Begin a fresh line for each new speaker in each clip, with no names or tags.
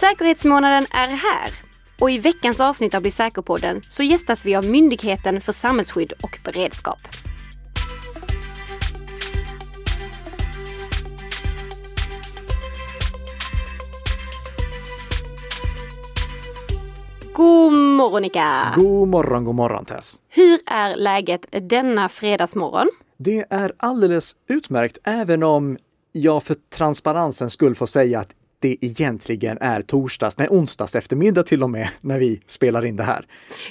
Säkerhetsmånaden är här och i veckans avsnitt av Bli säker-podden så gästas vi av Myndigheten för samhällsskydd och beredskap. God morgon Nika!
God morgon, god morgon Tess!
Hur är läget denna fredagsmorgon?
Det är alldeles utmärkt, även om jag för transparensens skull får säga att det egentligen är torsdags, nej onsdags eftermiddag till och med, när vi spelar in det här.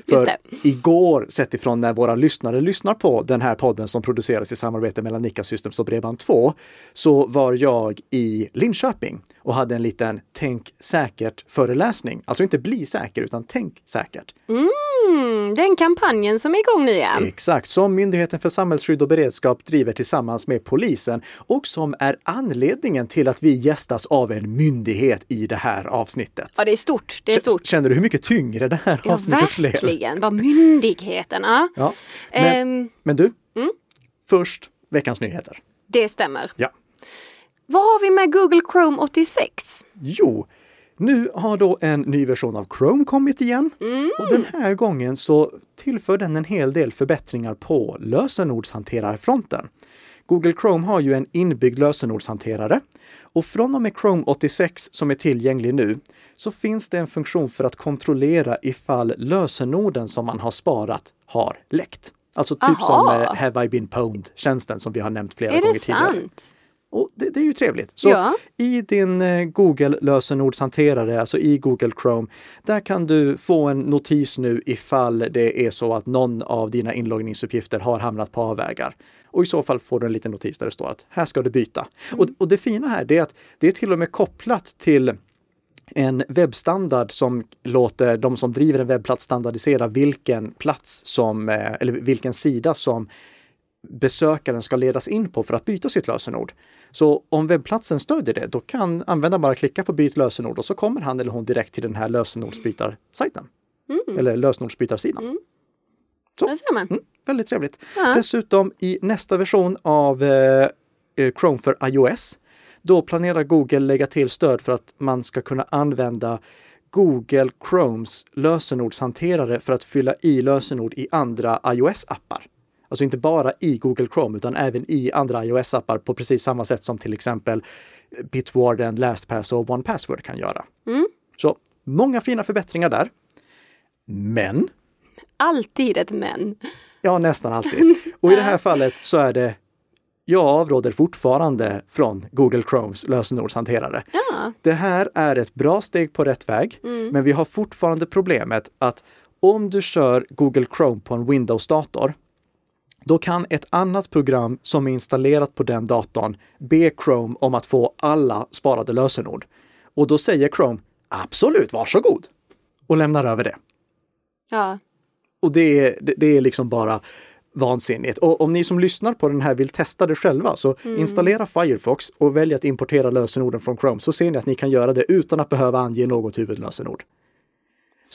För
det.
igår, sett ifrån när våra lyssnare lyssnar på den här podden som produceras i samarbete mellan Nika Systems och Bredband2, så var jag i Linköping och hade en liten Tänk säkert föreläsning. Alltså inte bli säker, utan tänk säkert.
Mm, den kampanjen som är igång nu ja.
Exakt, som Myndigheten för samhällsskydd och beredskap driver tillsammans med polisen och som är anledningen till att vi gästas av en myndighet i det här avsnittet.
Ja, det är stort. Det är stort.
Känner du hur mycket tyngre det här
Ja,
avsnittet blev?
verkligen. Vad myndigheten. Ja.
Men,
Ehm,
men du,
mm.
först veckans nyheter.
det stämmer.
Ja.
Vad har vi med Google Chrome 86?
Jo, nu har då en ny version av Chrome kommit igen
Mm.
och den här gången så tillför den en hel del förbättringar på lösenordshanterarfronten. Google Chrome har ju en inbyggd lösenordshanterare och från och med Chrome 86 som är tillgänglig nu så finns det en funktion för att kontrollera ifall lösenorden som man har sparat har läckt. Alltså typ som
Aha.
eh, Have I been pwned tjänsten som vi har nämnt flera
Är
gånger
det
tidigare.
sant?
Och det, det är ju trevligt. Så
Ja.
i din eh, Google lösenordshanterare, alltså i Google Chrome, där kan du få en notis nu ifall det är så att någon av dina inloggningsuppgifter har hamnat på avvägar. Och i så fall får du en liten notis där det står att här ska du byta. Och, och det fina här är att det är till och med kopplat till en webbstandard som låter de som driver en webbplats standardisera vilken plats som, eh, eller vilken sida som besökaren ska ledas in på för att byta sitt lösenord. Så om webbplatsen stödjer det, då kan användaren bara klicka på byt lösenord och så kommer han eller hon direkt till den här lösenordsbytarsajten. Eller lösenordsbytarsidan. Så.
Där ser man.
Mm, väldigt trevligt.
Ja.
Dessutom i nästa version av eh, eh, Chrome för iOS, då planerar Google lägga till stöd för att man ska kunna använda Google Chromes lösenordshanterare för att fylla i lösenord i andra iOS-appar. Alltså inte bara i Google Chrome utan även i andra iOS-appar på precis samma sätt som till exempel Bitwarden, LastPass och OnePassword kan göra.
Mm.
Så många fina förbättringar där. Men
Alltid ett men.
Ja, nästan alltid. Och i det här fallet så är det jag avråder fortfarande från Google Chromes lösenordshanterare.
Ja.
Det här är ett bra steg på rätt väg, men vi har fortfarande problemet att om du kör Google Chrome på en Windows-dator, då kan ett annat program som är installerat på den datorn be Chrome om att få alla sparade lösenord. Och då säger Chrome absolut, varsågod! Och lämnar över det.
ja.
Och det är, det, är liksom bara vansinnigt. Och om ni som lyssnar på den här vill testa det själva, så installera Firefox och välj att importera lösenorden från Chrome, så ser ni att ni kan göra det utan att behöva ange något huvudlösenord.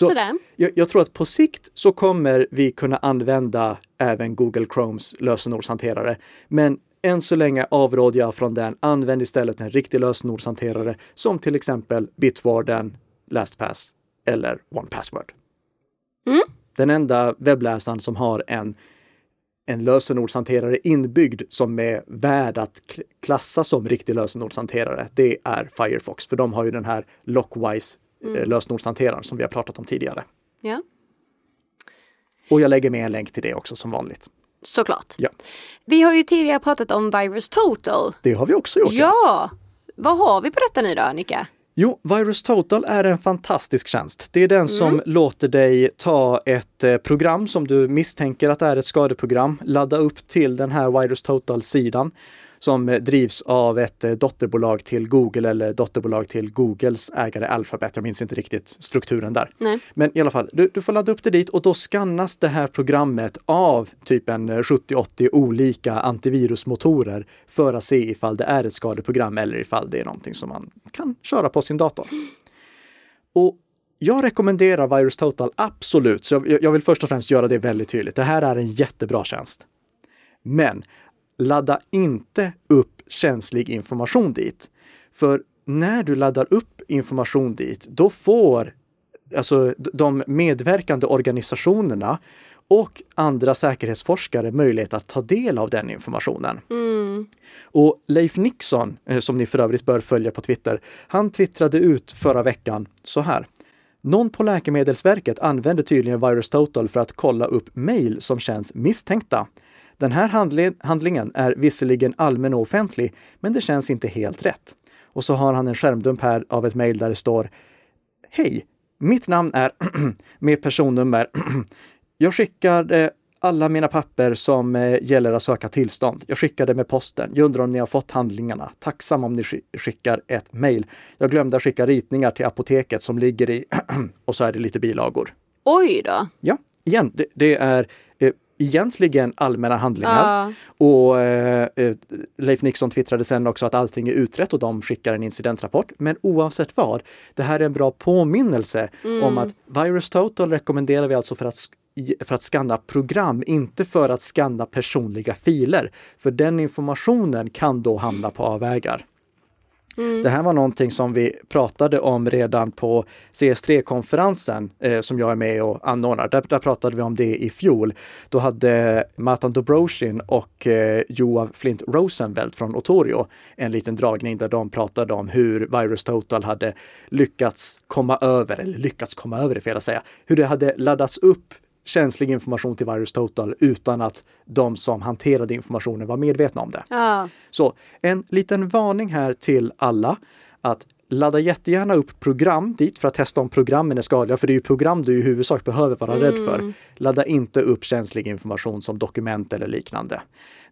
Så jag, jag tror att på sikt så kommer vi kunna använda även Google Chromes lösenordshanterare. Men än så länge avråder jag från den. Använd istället en riktig lösenordshanterare som till exempel Bitwarden, LastPass eller OnePassword.
Mm.
Den enda webbläsaren som har en, en lösenordshanterare inbyggd som är värd att klassa som riktig lösenordshanterare, det är Firefox. För de har ju den här Lockwise eh, lösenordshanteraren som vi har pratat om tidigare.
ja.
Och jag lägger med en länk till det också som vanligt.
Såklart.
Ja.
Vi har ju tidigare pratat om Virus Total.
Det har vi också gjort.
Ja! Vad har vi på detta nu då, Annika?
Jo, Virus Total är en fantastisk tjänst. Det är den som låter dig ta ett eh, program som du misstänker att är ett skadeprogram, ladda upp till den här Virus Total-sidan som eh, drivs av ett eh, dotterbolag till Google eller dotterbolag till Googles ägare Alphabet. Jag minns inte riktigt strukturen där.
Nej.
Men i alla fall, du, du får ladda upp det dit och då skannas det här programmet av typ en eh, 70-80 olika antivirusmotorer för att se ifall det är ett skadeprogram eller ifall det är någonting som man kan köra på sin dator. Och jag rekommenderar Virus Total absolut, så jag, jag vill först och främst göra det väldigt tydligt. Det här är en jättebra tjänst. Men ladda inte upp känslig information dit. För när du laddar upp information dit, då får alltså de medverkande organisationerna och andra säkerhetsforskare möjlighet att ta del av den informationen.
Mm.
Och Leif Nixon, eh, som ni för övrigt bör följa på Twitter, han twittrade ut förra veckan så här. Någon på Läkemedelsverket använder tydligen VirusTotal för att kolla upp mejl som känns misstänkta. Den här handlingen är visserligen allmän och offentlig, men det känns inte helt rätt. Och så har han en skärmdump här av ett mejl där det står Hej! Mitt namn är med personnummer. Jag skickade alla mina papper som eh, gäller att söka tillstånd. Jag skickade med posten. Jag undrar om ni har fått handlingarna. Tacksam om ni skickar ett mejl. Jag glömde att skicka ritningar till apoteket som ligger i och så är det lite bilagor.
Oj då!
Ja, igen, det, det är egentligen allmänna handlingar.
Uh.
Och eh, eh, Leif Nixon twittrade sen också att allting är utrett och de skickar en incidentrapport. Men oavsett vad, det här är en bra påminnelse mm. om att Virus Total rekommenderar vi alltså för att för att skanna program, inte för att skanna personliga filer. För den informationen kan då hamna på avvägar. Mm. Det här var någonting som vi pratade om redan på CS3-konferensen eh, som jag är med och anordnar. Där, där, pratade vi om det i fjol. Då hade Matan Dobroshin och eh, Joa Flint Rosenvelt från Otorio en liten dragning där de pratade om hur Virus Total hade lyckats komma över, eller lyckats komma över är fel att säga, hur det hade laddats upp känslig information till Virus Total utan att de som hanterade informationen var medvetna om det.
Ja.
Så en liten varning här till alla att ladda jättegärna upp program dit för att testa om programmen är skadliga, för det är ju program du i huvudsak behöver vara mm. rädd för. Mm. Ladda inte upp känslig information som dokument eller liknande.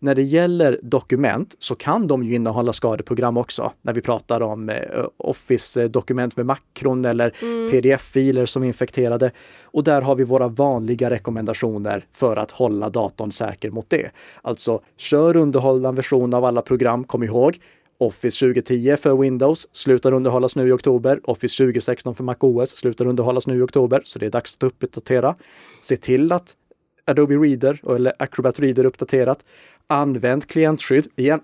När det gäller dokument så kan de ju innehålla skadeprogram också. När vi pratar om eh, Office-dokument med makron eller mm. pdf-filer som är infekterade. Och där har vi våra vanliga rekommendationer för att hålla datorn säker mot det. Alltså, kör underhållna version av alla program. Kom ihåg, Office 2010 för Windows slutar underhållas nu i oktober. Office 2016 för MacOS slutar underhållas nu i oktober, så det är dags att uppdatera. Se till att Adobe Reader eller Acrobat Reader uppdaterat. Använd klientskydd. Igen,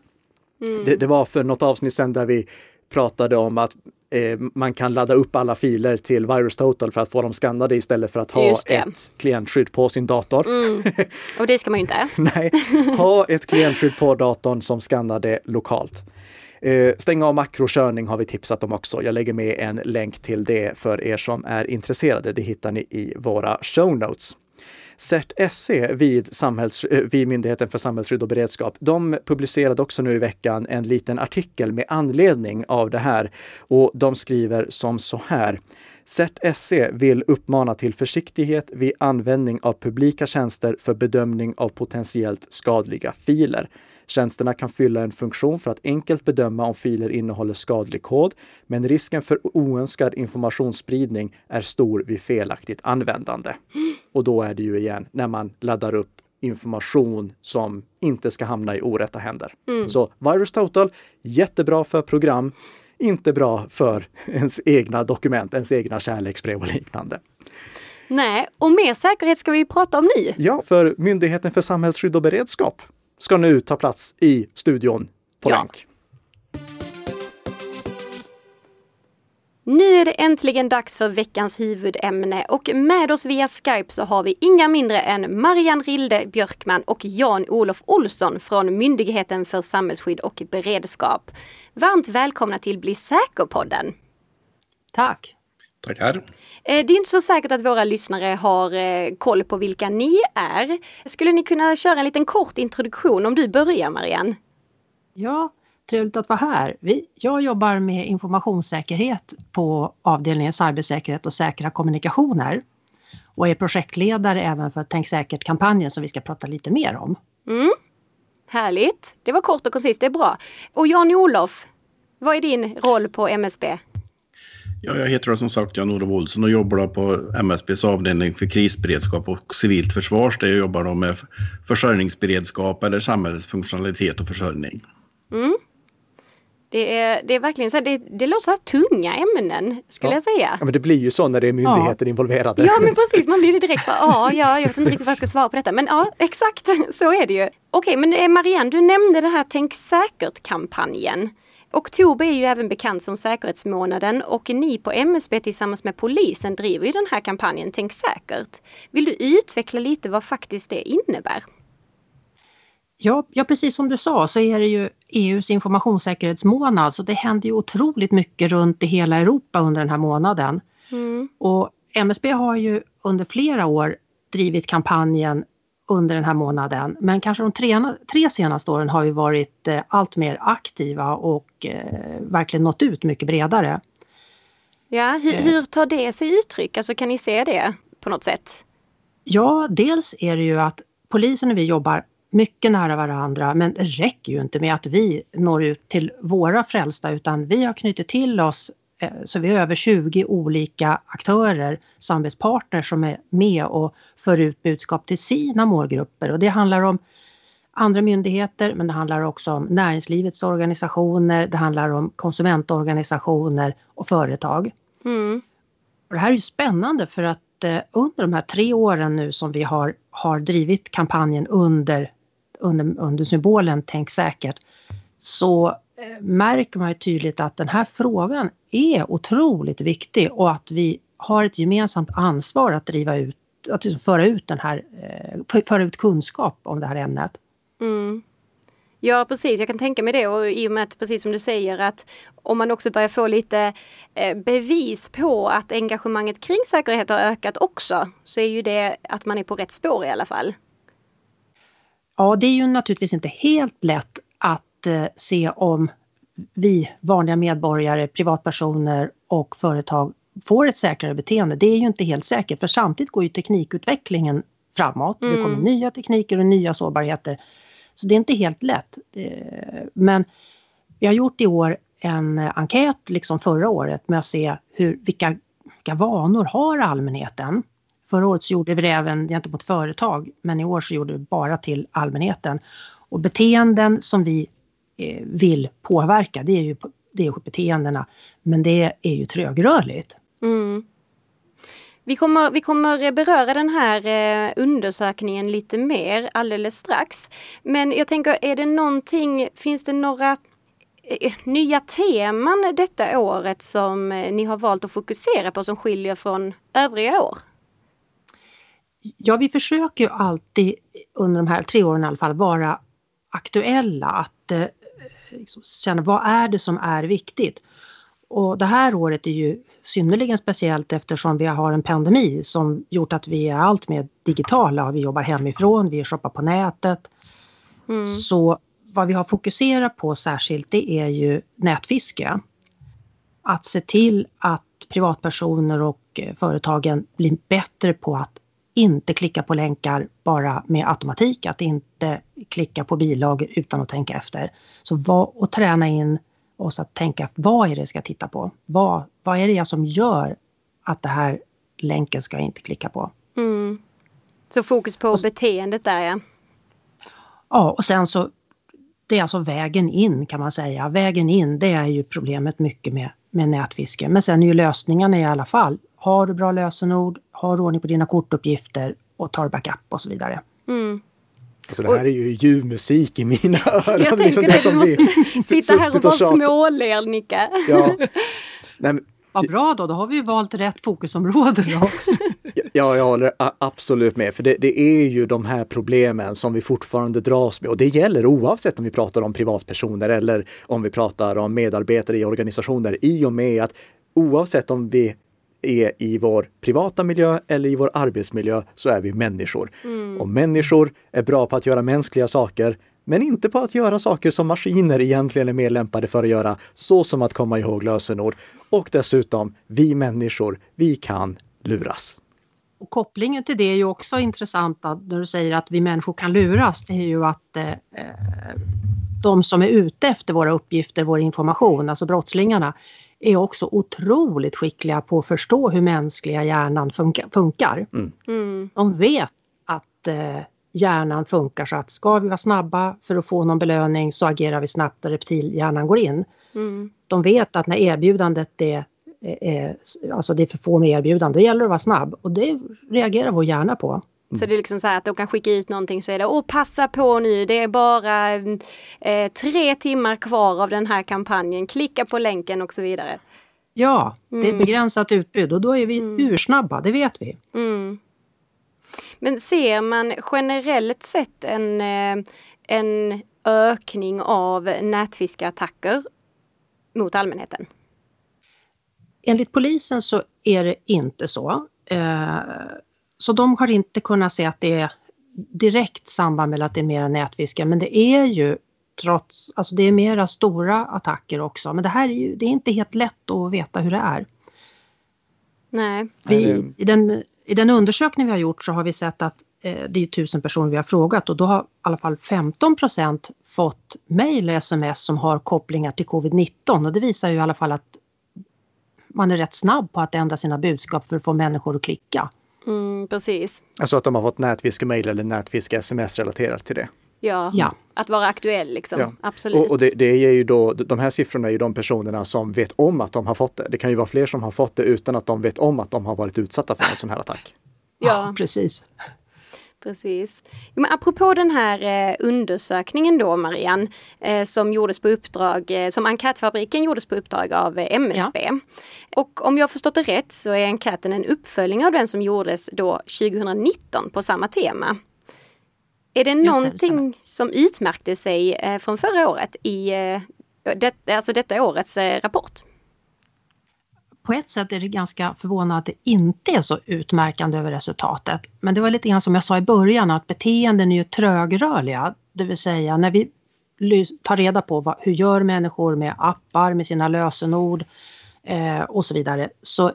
mm. det, det, var för något avsnitt sedan där vi pratade om att eh, man kan ladda upp alla filer till VirusTotal för att få dem skannade istället för att ha ett klientskydd på sin dator.
Mm. Och det ska man ju inte.
Nej, ha ett klientskydd på datorn som skannar det lokalt. Eh, stänga av makrokörning har vi tipsat om också. Jag lägger med en länk till det för er som är intresserade. Det hittar ni i våra show notes. CERT-SE vid, samhälls, eh, vid Myndigheten för samhällsskydd och beredskap, de publicerade också nu i veckan en liten artikel med anledning av det här. Och de skriver som så här. CERT-SE vill uppmana till försiktighet vid användning av publika tjänster för bedömning av potentiellt skadliga filer. Tjänsterna kan fylla en funktion för att enkelt bedöma om filer innehåller skadlig kod, men risken för oönskad informationsspridning är stor vid felaktigt användande. Och då är det ju igen när man laddar upp information som inte ska hamna i orätta händer. Mm. Så Virus Total, jättebra för program, inte bra för ens egna dokument, ens egna kärleksbrev och liknande.
Nej, och mer säkerhet ska vi prata om nu.
Ja, för Myndigheten för samhällsskydd och beredskap ska nu ta plats i studion på ja. länk.
Nu är det äntligen dags för veckans huvudämne och med oss via Skype så har vi inga mindre än Marianne Rilde Björkman och Jan-Olof Olsson från Myndigheten för samhällsskydd och beredskap. Varmt välkomna till Bli säker-podden!
Tack!
Tackar!
Eh, det är inte så säkert att våra lyssnare har eh, koll på vilka ni är. Skulle ni kunna köra en liten kort introduktion om du börjar Marianne?
Ja, trevligt att vara här. Vi, jag jobbar med informationssäkerhet på avdelningen cybersäkerhet och säkra kommunikationer och är projektledare även för Tänk säkert-kampanjen som vi ska prata lite mer om.
Mm. Härligt! Det var kort och koncist, det är bra. Och Jan-Olof, vad är din roll på MSB?
Ja, jag heter som sagt Jan-Olof Olsson och jobbar på MSBs avdelning för krisberedskap och civilt försvar där jag jobbar med försörjningsberedskap eller samhällsfunktionalitet och försörjning.
Mm. Det är, det är verkligen så här, det, det låter så tunga ämnen skulle
ja.
jag säga.
Ja, men det blir ju så när det är myndigheter ja. involverade.
Ja, men precis, man blir det direkt bara, ja, ja, jag vet inte riktigt vad jag ska svara på detta, men ja, exakt så är det ju. Okej, men eh, Marianne, du nämnde det här Tänk säkert-kampanjen. Oktober är ju även bekant som säkerhetsmånaden och ni på MSB tillsammans med polisen driver ju den här kampanjen Tänk säkert. Vill du utveckla lite vad faktiskt det innebär?
Ja, ja, precis som du sa så är det ju EUs informationssäkerhetsmånad så det händer ju otroligt mycket runt i hela Europa under den här månaden. Mm. Och MSB har ju under flera år drivit kampanjen under den här månaden. Men kanske de tre, tre senaste åren har vi varit eh, allt mer aktiva och eh, verkligen nått ut mycket bredare.
Ja, hur, eh. hur tar det sig uttryck? Alltså kan ni se det på något sätt?
Ja, dels är det ju att polisen och vi jobbar mycket nära varandra men det räcker ju inte med att vi når ut till våra frälsta utan vi har knutit till oss så vi har över 20 olika aktörer, samarbetspartners som är med och för ut budskap till sina målgrupper och det handlar om andra myndigheter men det handlar också om näringslivets organisationer, det handlar om konsumentorganisationer och företag. Mm. Och det här är ju spännande för att eh, under de här tre åren nu som vi har, har drivit kampanjen under, under, under symbolen Tänk säkert så Eh, märker man ju tydligt att den här frågan är otroligt viktig och att vi har ett gemensamt ansvar att driva ut, att liksom föra ut den här, eh, föra ut kunskap om det här ämnet. Mm.
Ja precis, jag kan tänka mig det och i och med att precis som du säger att om man också börjar få lite eh, bevis på att engagemanget kring säkerhet har ökat också så är ju det att man är på rätt spår i alla fall.
Ja, det är ju naturligtvis inte helt lätt att eh, se om vi vanliga medborgare, privatpersoner och företag får ett säkrare beteende. Det är ju inte helt säkert för samtidigt går ju teknikutvecklingen framåt. Mm. Det kommer mm. nya tekniker och nya sårbarheter. Så det är inte helt lätt. Men vi har gjort i år en enkät, liksom förra året, med att se hur, vilka, vilka vanor har allmänheten? Förra året så gjorde vi det även gentemot företag, men i år så gjorde vi bara till allmänheten. Och beteenden som vi Eh, vill påverka. Det är ju det är beteendena. Men det är ju trögrörligt. Mm.
Vi kommer, vi kommer beröra den här eh, undersökningen lite mer alldeles strax. Men jag tänker, är det någonting, finns det några eh, nya teman detta året som ni har valt att fokusera på som skiljer från övriga år?
Ja, vi försöker ju alltid under de här tre åren i alla fall vara aktuella, att liksom känna vad är det som är viktigt? Och det här året är ju synnerligen speciellt eftersom vi har en pandemi som gjort att vi är allt mer digitala. Vi jobbar hemifrån, vi shoppar på nätet. Mm. Så vad vi har fokuserat på särskilt det är ju nätfiske. Att se till att privatpersoner och eh, företagen blir bättre på att inte klicka på länkar bara med automatik, att inte klicka på bilagor utan att tänka efter. Så vad, och träna in oss att tänka, vad är det jag ska titta på? Vad, vad är det som gör att det här länken ska jag inte klicka på? Mm.
Så fokus på och, beteendet där ja.
Ja, och sen så det är alltså vägen in kan man säga. Vägen in det är ju problemet mycket med, med nätfiske. Men sen är ju lösningarna i alla fall. Har du bra lösenord, har ordning på dina kortuppgifter och tar backup och så vidare. Mm.
Alltså det här är ju ljuv musik i mina öron.
Jag tänker liksom det, det du måste sitta här och bara småler Nicka. Ja.
Nej, Vad bra då, då har vi valt rätt fokusområde då.
ja, jag håller absolut med. För det, det, är ju de här problemen som vi fortfarande dras med. Och det gäller oavsett om vi pratar om privatpersoner eller om vi pratar om medarbetare i organisationer. I och med att oavsett om vi är i vår privata miljö eller i vår arbetsmiljö så är vi människor. Mm. Och människor är bra på att göra mänskliga saker, men inte på att göra saker som maskiner egentligen är mer lämpade för att göra, så som att komma ihåg lösenord. Och dessutom, vi människor, vi kan luras.
Och kopplingen till det är ju också intressant när du säger att vi människor kan luras. Det är ju att eh, de som är ute efter våra uppgifter, vår information, alltså brottslingarna, är också otroligt skickliga på att förstå hur mänskliga hjärnan funkar. Mm. Mm. De vet att eh, hjärnan funkar så att ska vi vara snabba för att få någon belöning så agerar vi snabbt och reptilhjärnan går in. Mm. De vet att när erbjudandet är, är, alltså det är för få med erbjudande, då gäller det att vara snabb och det reagerar vår hjärna på.
Så det är liksom så här att de kan skicka ut någonting så är det, åh passa på nu, det är bara eh, tre timmar kvar av den här kampanjen, klicka på länken och så vidare.
Ja, det är mm. begränsat utbud och då är vi mm. ursnabba, det vet vi.
Mm. Men ser man generellt sett en, eh, en ökning av nätfiskeattacker mot allmänheten?
Enligt polisen så är det inte så. Eh, så de har inte kunnat se att det är direkt samband med att det är mera nätfiske, men det är ju trots, alltså det är mera stora attacker också. Men det här är ju, det är inte helt lätt att veta hur det är.
Nej.
Vi, i, den, I den undersökning vi har gjort så har vi sett att eh, det är tusen personer vi har frågat och då har i alla fall 15 procent fått mejl och sms som har kopplingar till covid-19 och det visar ju i alla fall att man är rätt snabb på att ändra sina budskap för att få människor att klicka.
Mm, precis.
Alltså att de har fått nätfiske-mejl eller nätfiske-sms relaterat till det.
Ja, ja, att vara aktuell liksom. Ja. Absolut.
Och, och det, det ger ju då, de här siffrorna är ju de personerna som vet om att de har fått det. Det kan ju vara fler som har fått det utan att de vet om att de har varit utsatta för en sån här attack.
Ja, precis.
Precis. Men apropå den här eh, undersökningen då Marianne, eh, som gjordes på uppdrag, eh, som Enkätfabriken gjordes på uppdrag av eh, MSB. Ja. Och om jag förstått det rätt så är enkäten en uppföljning av den som gjordes då 2019 på samma tema. Är det någonting det, som utmärkte sig eh, från förra året i eh, det, alltså detta årets rapport?
på ett sätt är det ganska förvånande att det inte är så utmärkande över resultatet. Men det var lite grann som jag sa i början att beteenden är ju trögrörliga. Det vill säga när vi tar reda på vad, hur gör människor med appar, med sina lösenord eh, och så vidare så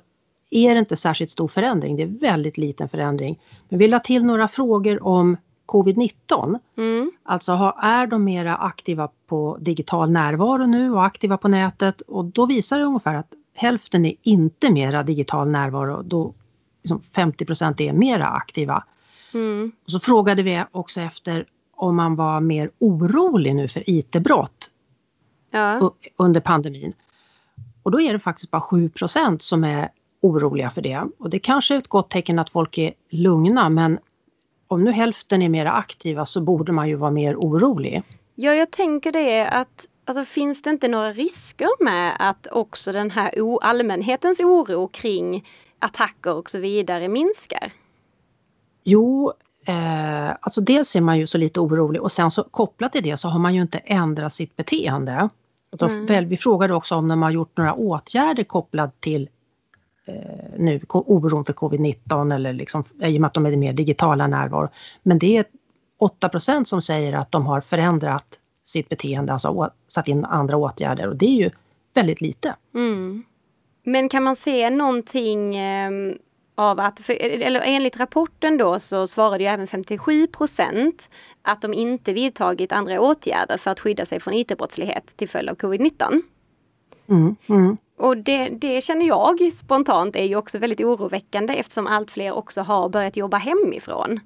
är det inte särskilt stor förändring. Det är väldigt liten förändring. Men vi la till några frågor om covid-19. Mm. Alltså är de mera aktiva på digital närvaro nu och aktiva på nätet och då visar det ungefär att hälften är inte mera digital närvaro, då liksom 50 procent är mera aktiva. Mm. Och så frågade vi också efter om man var mer orolig nu för IT-brott ja. under pandemin. Och då är det faktiskt bara 7 procent som är oroliga för det. Och det kanske är ett gott tecken att folk är lugna men om nu hälften är mer aktiva så borde man ju vara mer orolig.
Ja, jag tänker det att Alltså finns det inte några risker med att också den här allmänhetens oro kring attacker och så vidare minskar?
Jo, eh, alltså dels är man ju så lite orolig och sen så kopplat till det så har man ju inte ändrat sitt beteende. Mm. Vi frågade också om de har gjort några åtgärder kopplat till nu oron för covid-19 eller liksom, i och med att de är mer digitala närvaro. Men det är 8% som säger att de har förändrat sitt beteende, alltså satt in andra åtgärder och det är ju väldigt lite.
Mm. Men kan man se någonting eh, av att, för, eller enligt rapporten då så svarade ju även 57 procent att de inte vidtagit andra åtgärder för att skydda sig från IT-brottslighet till följd av covid-19.
Mm, mm.
Och det, det, känner jag spontant är ju också väldigt oroväckande eftersom allt fler också har börjat jobba hemifrån.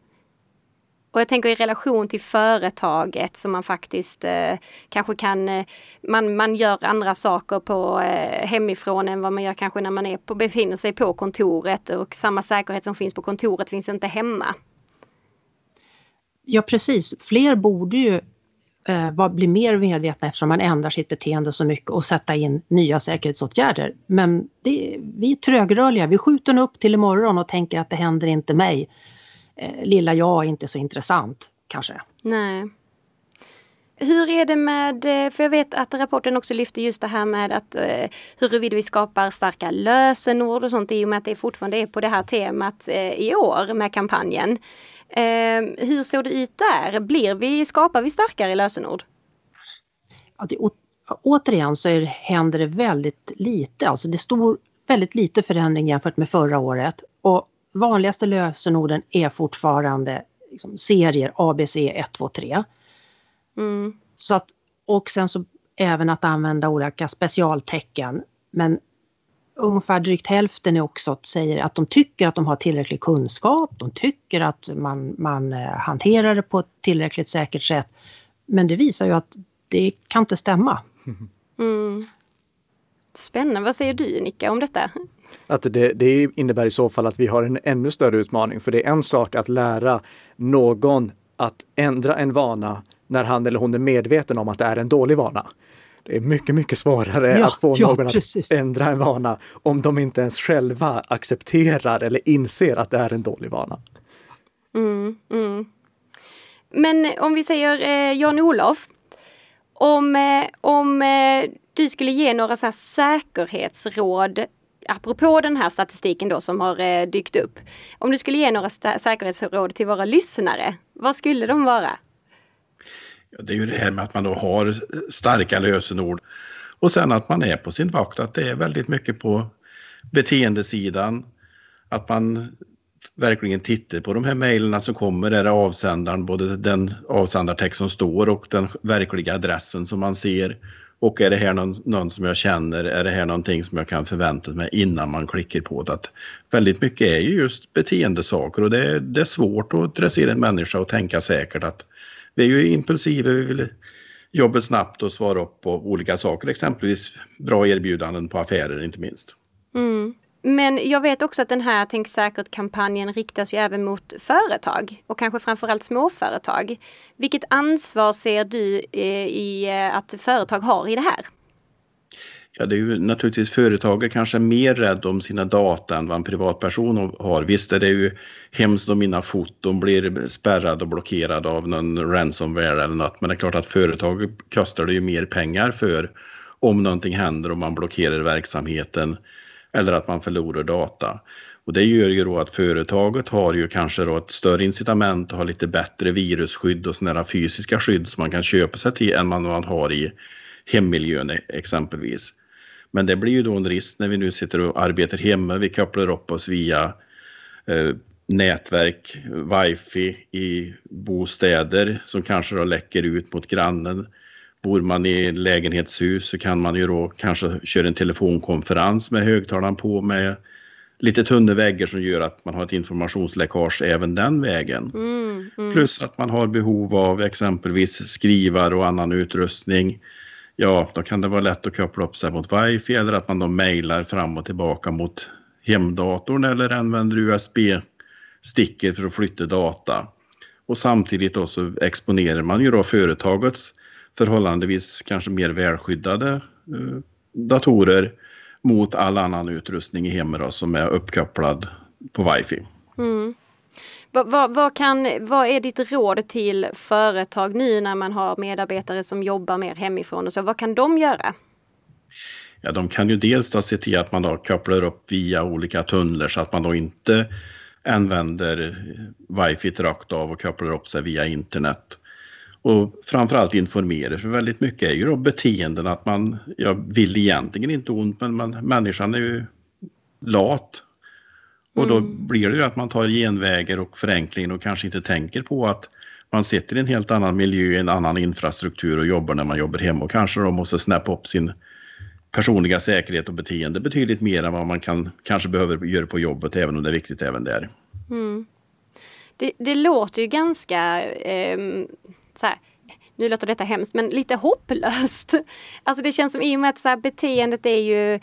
Och jag tänker i relation till företaget som man faktiskt eh, kanske kan, eh, man, man gör andra saker på eh, hemifrån än vad man gör kanske när man är på, befinner sig på kontoret och samma säkerhet som finns på kontoret finns inte hemma.
Ja precis, fler borde ju eh, bli mer medvetna eftersom man ändrar sitt beteende så mycket och sätta in nya säkerhetsåtgärder. Men det, vi är trögrörliga, vi skjuter upp till imorgon och tänker att det händer inte mig eh, lilla jag är inte så intressant kanske.
Nej. Hur är det med, eh, för jag vet att rapporten också lyfter just det här med att eh, huruvida vi skapar starka lösenord och sånt i och med att det fortfarande är på det här temat eh, i år med kampanjen. Eh, hur såg det ut där? Blir vi, skapar vi starkare lösenord?
Ja, det, återigen så är, händer det väldigt lite, alltså det är stor, väldigt lite förändring jämfört med förra året. Och vanligaste lösenorden är fortfarande liksom, serier ABC 1, 2, 3. Mm. Så att, och sen så även att använda olika specialtecken. Men ungefär drygt hälften är också säger att de tycker att de har tillräcklig kunskap, de tycker att man, man eh, hanterar det på ett tillräckligt säkert sätt. Men det visar ju att det kan inte stämma.
Mm. Spännande. Vad säger du Nicka om detta?
Att det, det innebär i så fall att vi har en ännu större utmaning. För det är en sak att lära någon att ändra en vana när han eller hon är medveten om att det är en dålig vana. Det är mycket, mycket svårare ja, att få ja, någon precis. att ändra en vana om de inte ens själva accepterar eller inser att det är en dålig vana.
Mm, mm. Men om vi säger eh, Jan-Olof, om, eh, om eh, du skulle ge några så säkerhetsråd apropå den här statistiken då som har eh, dykt upp. Om du skulle ge några säkerhetsråd till våra lyssnare, vad skulle de vara?
Det är ju det här med att man då har starka lösenord och sen att man är på sin vakt, att det är väldigt mycket på beteendesidan. Att man verkligen tittar på de här mejlen som kommer. Är det avsändaren, både den avsändartext som står och den verkliga adressen som man ser. Och är det här någon, någon, som jag känner? Är det här någonting som jag kan förvänta mig innan man klickar på det? Att väldigt mycket är ju just beteendesaker och det är, det är svårt att dressera en människa och tänka säkert att vi är ju impulsiva, vi vill jobba snabbt och svara upp på olika saker, exempelvis bra erbjudanden på affärer inte minst.
Mm. Men jag vet också att den här Tänk säkert-kampanjen riktas ju även mot företag och kanske framförallt småföretag. Vilket ansvar ser du eh, i eh, att företag har i det här?
Ja, det är ju naturligtvis företaget kanske mer rädd om sina data än vad en privatperson har. Visst är det ju hemskt om mina foton blir spärrade och blockerade av någon ransomware eller något, men det är klart att företaget kostar det ju mer pengar för om någonting händer och man blockerar verksamheten eller att man förlorar data. Och det gör ju då att företaget har ju kanske då ett större incitament att ha lite bättre virusskydd och sådana fysiska skydd som man kan köpa sig till än man har i hemmiljön e- exempelvis. Men det blir ju då en risk när vi nu sitter och arbetar hemma. Vi kopplar upp oss via eh, nätverk, wifi i bostäder som kanske då läcker ut mot grannen. Bor man i lägenhetshus så kan man ju då kanske köra en telefonkonferens med högtalaren på med lite tunna väggar som gör att man har ett informationsläckage även den vägen. Mm, mm. Plus att man har behov av exempelvis skrivare och annan utrustning. Ja, då kan det vara lätt att koppla upp sig mot wifi eller att man då mejlar fram och tillbaka mot hemdatorn eller använder USB-stickor för att flytta data. Och samtidigt då så exponerar man ju då företagets förhållandevis kanske mer välskyddade eh, datorer mot all annan utrustning i hemmet då, som är uppkopplad på wifi.
Mm. Vad, vad, vad, kan, vad är ditt råd till företag nu när man har medarbetare som jobbar mer hemifrån? Och så? Vad kan de göra?
Ja, de kan ju dels då se till att man då kopplar upp via olika tunnlar så att man då inte använder wifi rakt av och kopplar upp sig via internet. Och framförallt informera, för väldigt mycket är ju då beteenden att man, jag vill egentligen inte ont, men man, människan är ju lat. Och då mm. blir det ju att man tar genvägar och förenkling och kanske inte tänker på att man sitter i en helt annan miljö, en annan infrastruktur och jobbar när man jobbar hemma och kanske då måste snappa upp sin personliga säkerhet och beteende betydligt mer än vad man kan, kanske behöver göra på jobbet, även om det är viktigt även där.
Mm. Det, det, låter ju ganska eh, så här, nu låter detta hemskt, men lite hopplöst. Alltså det känns som i och med att så här, beteendet är ju eh,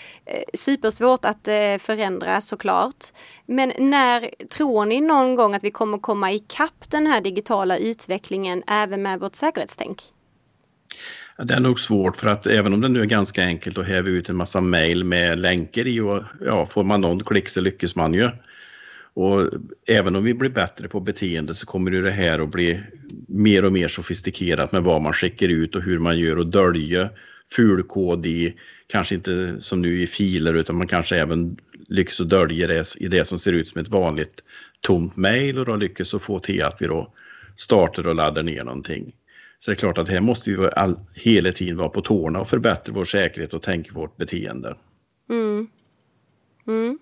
supersvårt att eh, förändra såklart. Men när tror ni någon gång att vi kommer komma ikapp den här digitala utvecklingen även med vårt säkerhetstänk?
Det är nog svårt för att även om det nu är ganska enkelt att häva ut en massa mejl med länkar i och ja, får man någon klick så lyckas man ju. Och även om vi blir bättre på beteende så kommer ju det här att bli mer och mer sofistikerat med vad man skickar ut och hur man gör och dölja fulkod i, kanske inte som nu i filer utan man kanske även lyckas att dölja det i det som ser ut som ett vanligt tomt mejl och då lyckas att få till att vi då startar och laddar ner någonting. Så det är klart att här måste vi all, hela tiden vara på tårna och förbättra vår säkerhet och tänka vårt beteende.
Mm. Mm.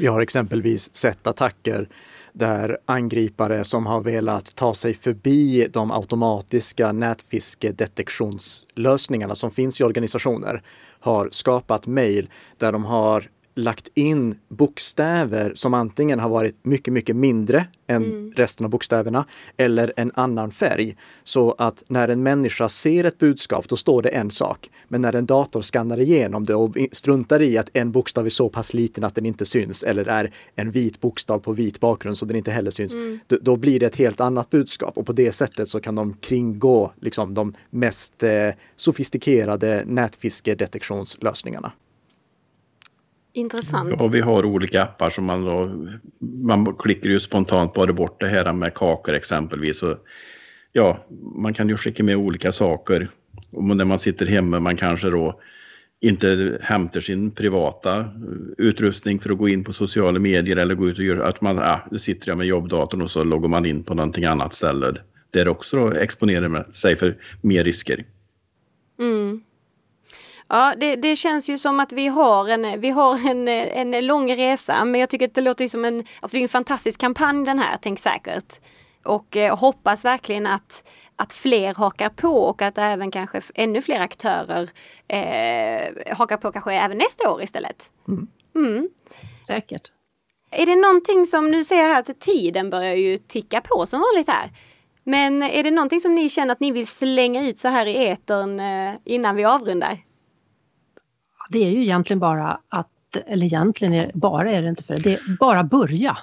Vi har exempelvis sett attacker där angripare som har velat ta sig förbi de automatiska nätfiskedetektionslösningarna som finns i organisationer har skapat mejl där de har lagt in bokstäver som antingen har varit mycket, mycket mindre än mm. resten av bokstäverna eller en annan färg. Så att när en människa ser ett budskap, då står det en sak. Men när en dator skannar igenom det och struntar i att en bokstav är så pass liten att den inte syns eller är en vit bokstav på vit bakgrund så den inte heller syns, mm. då, då, blir det ett helt annat budskap. Och på det sättet så kan de kringgå liksom, de mest eh, sofistikerade nätfiskedetektionslösningarna.
Intressant.
Och vi har olika appar som man då, man klickar ju spontant bara bort det här med kakor exempelvis. Och ja, man kan ju skicka med olika saker. Och när man sitter hemma, man kanske då inte hämtar sin privata utrustning för att gå in på sociala medier eller gå ut och göra att man, ja, nu sitter jag med jobbdatorn och så loggar man in på någonting annat ställe. Där också exponerar man sig för mer risker.
Mm. Ja, det, det, känns ju som att vi har, en, vi har en, en lång resa, men jag tycker att det låter som en, alltså det är en fantastisk kampanj den här, Tänk säkert. Och eh, hoppas verkligen att, att fler hakar på och att även kanske ännu fler aktörer eh, hakar på kanske även nästa år istället. Mm.
Mm. Säkert.
Är det någonting som, nu ser jag här att tiden börjar ju ticka på som vanligt här. Men är det någonting som ni känner att ni vill slänga ut så här i etern eh, innan vi avrundar?
Det är ju egentligen bara att, eller egentligen är, bara är det inte för det, det är bara börja.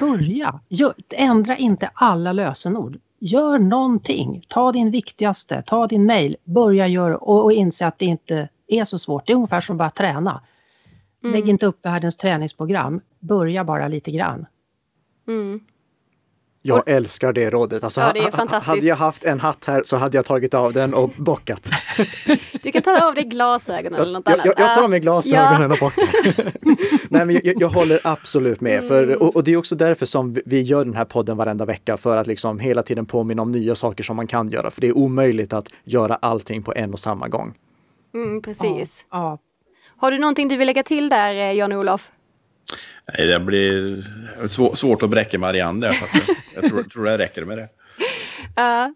Börja! Gör, ändra inte alla lösenord. Gör någonting. Ta din viktigaste, ta din mail, börja göra och, och inse att det inte är så svårt. Det är ungefär som bara träna. Mm. Lägg inte upp världens träningsprogram. Börja bara lite grann.
Mm.
Jag och, älskar det rådet. Alltså,
ja, det är fantastiskt.
Hade jag haft en hatt här så hade jag tagit av den och bockat.
du kan ta av dig glasögonen eller något annat.
Jag, jag tar av mig glasögonen ja. och bockar. Nej, men jag, jag, håller absolut med. För, mm. och, och, det är också därför som vi gör den här podden varenda vecka. För att liksom hela tiden påminna om nya saker som man kan göra. För det är omöjligt att göra allting på en och samma gång.
Mm, precis. Ja. ja. Har du någonting du vill lägga till där, eh, Jan-Olof?
Nej, det blir svårt att bräcka Marianne där. Så jag tror, tror det räcker med det.
Ja.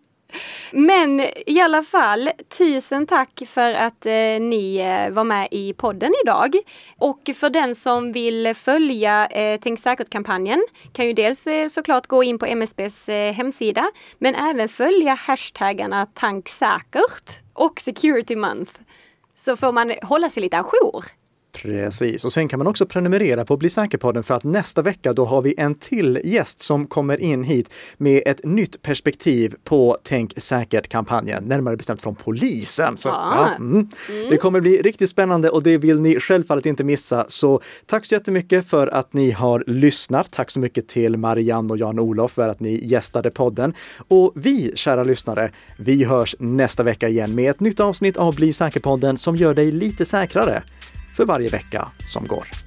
Men i alla fall, tusen tack för att eh, ni eh, var med i podden idag. Och för den som vill följa eh, Tänk säkert-kampanjen kan ju dels eh, såklart gå in på MSBs eh, hemsida, men även följa hashtaggarna tanksäkert och Security Month. Så får man hålla sig lite ajour.
Precis, och sen kan man också prenumerera på Bli säker-podden för att nästa vecka då har vi en till gäst som kommer in hit med ett nytt perspektiv på Tänk säkert-kampanjen, närmare bestämt från polisen. Så, ja. Ja, mm. Mm. Det kommer bli riktigt spännande och det vill ni självfallet inte missa. Så tack så jättemycket för att ni har lyssnat. Tack så mycket till Marianne och Jan-Olof för att ni gästade podden. Och vi, kära lyssnare, vi hörs nästa vecka igen med ett nytt avsnitt av Bli säker-podden som gör dig lite säkrare för varje vecka som går.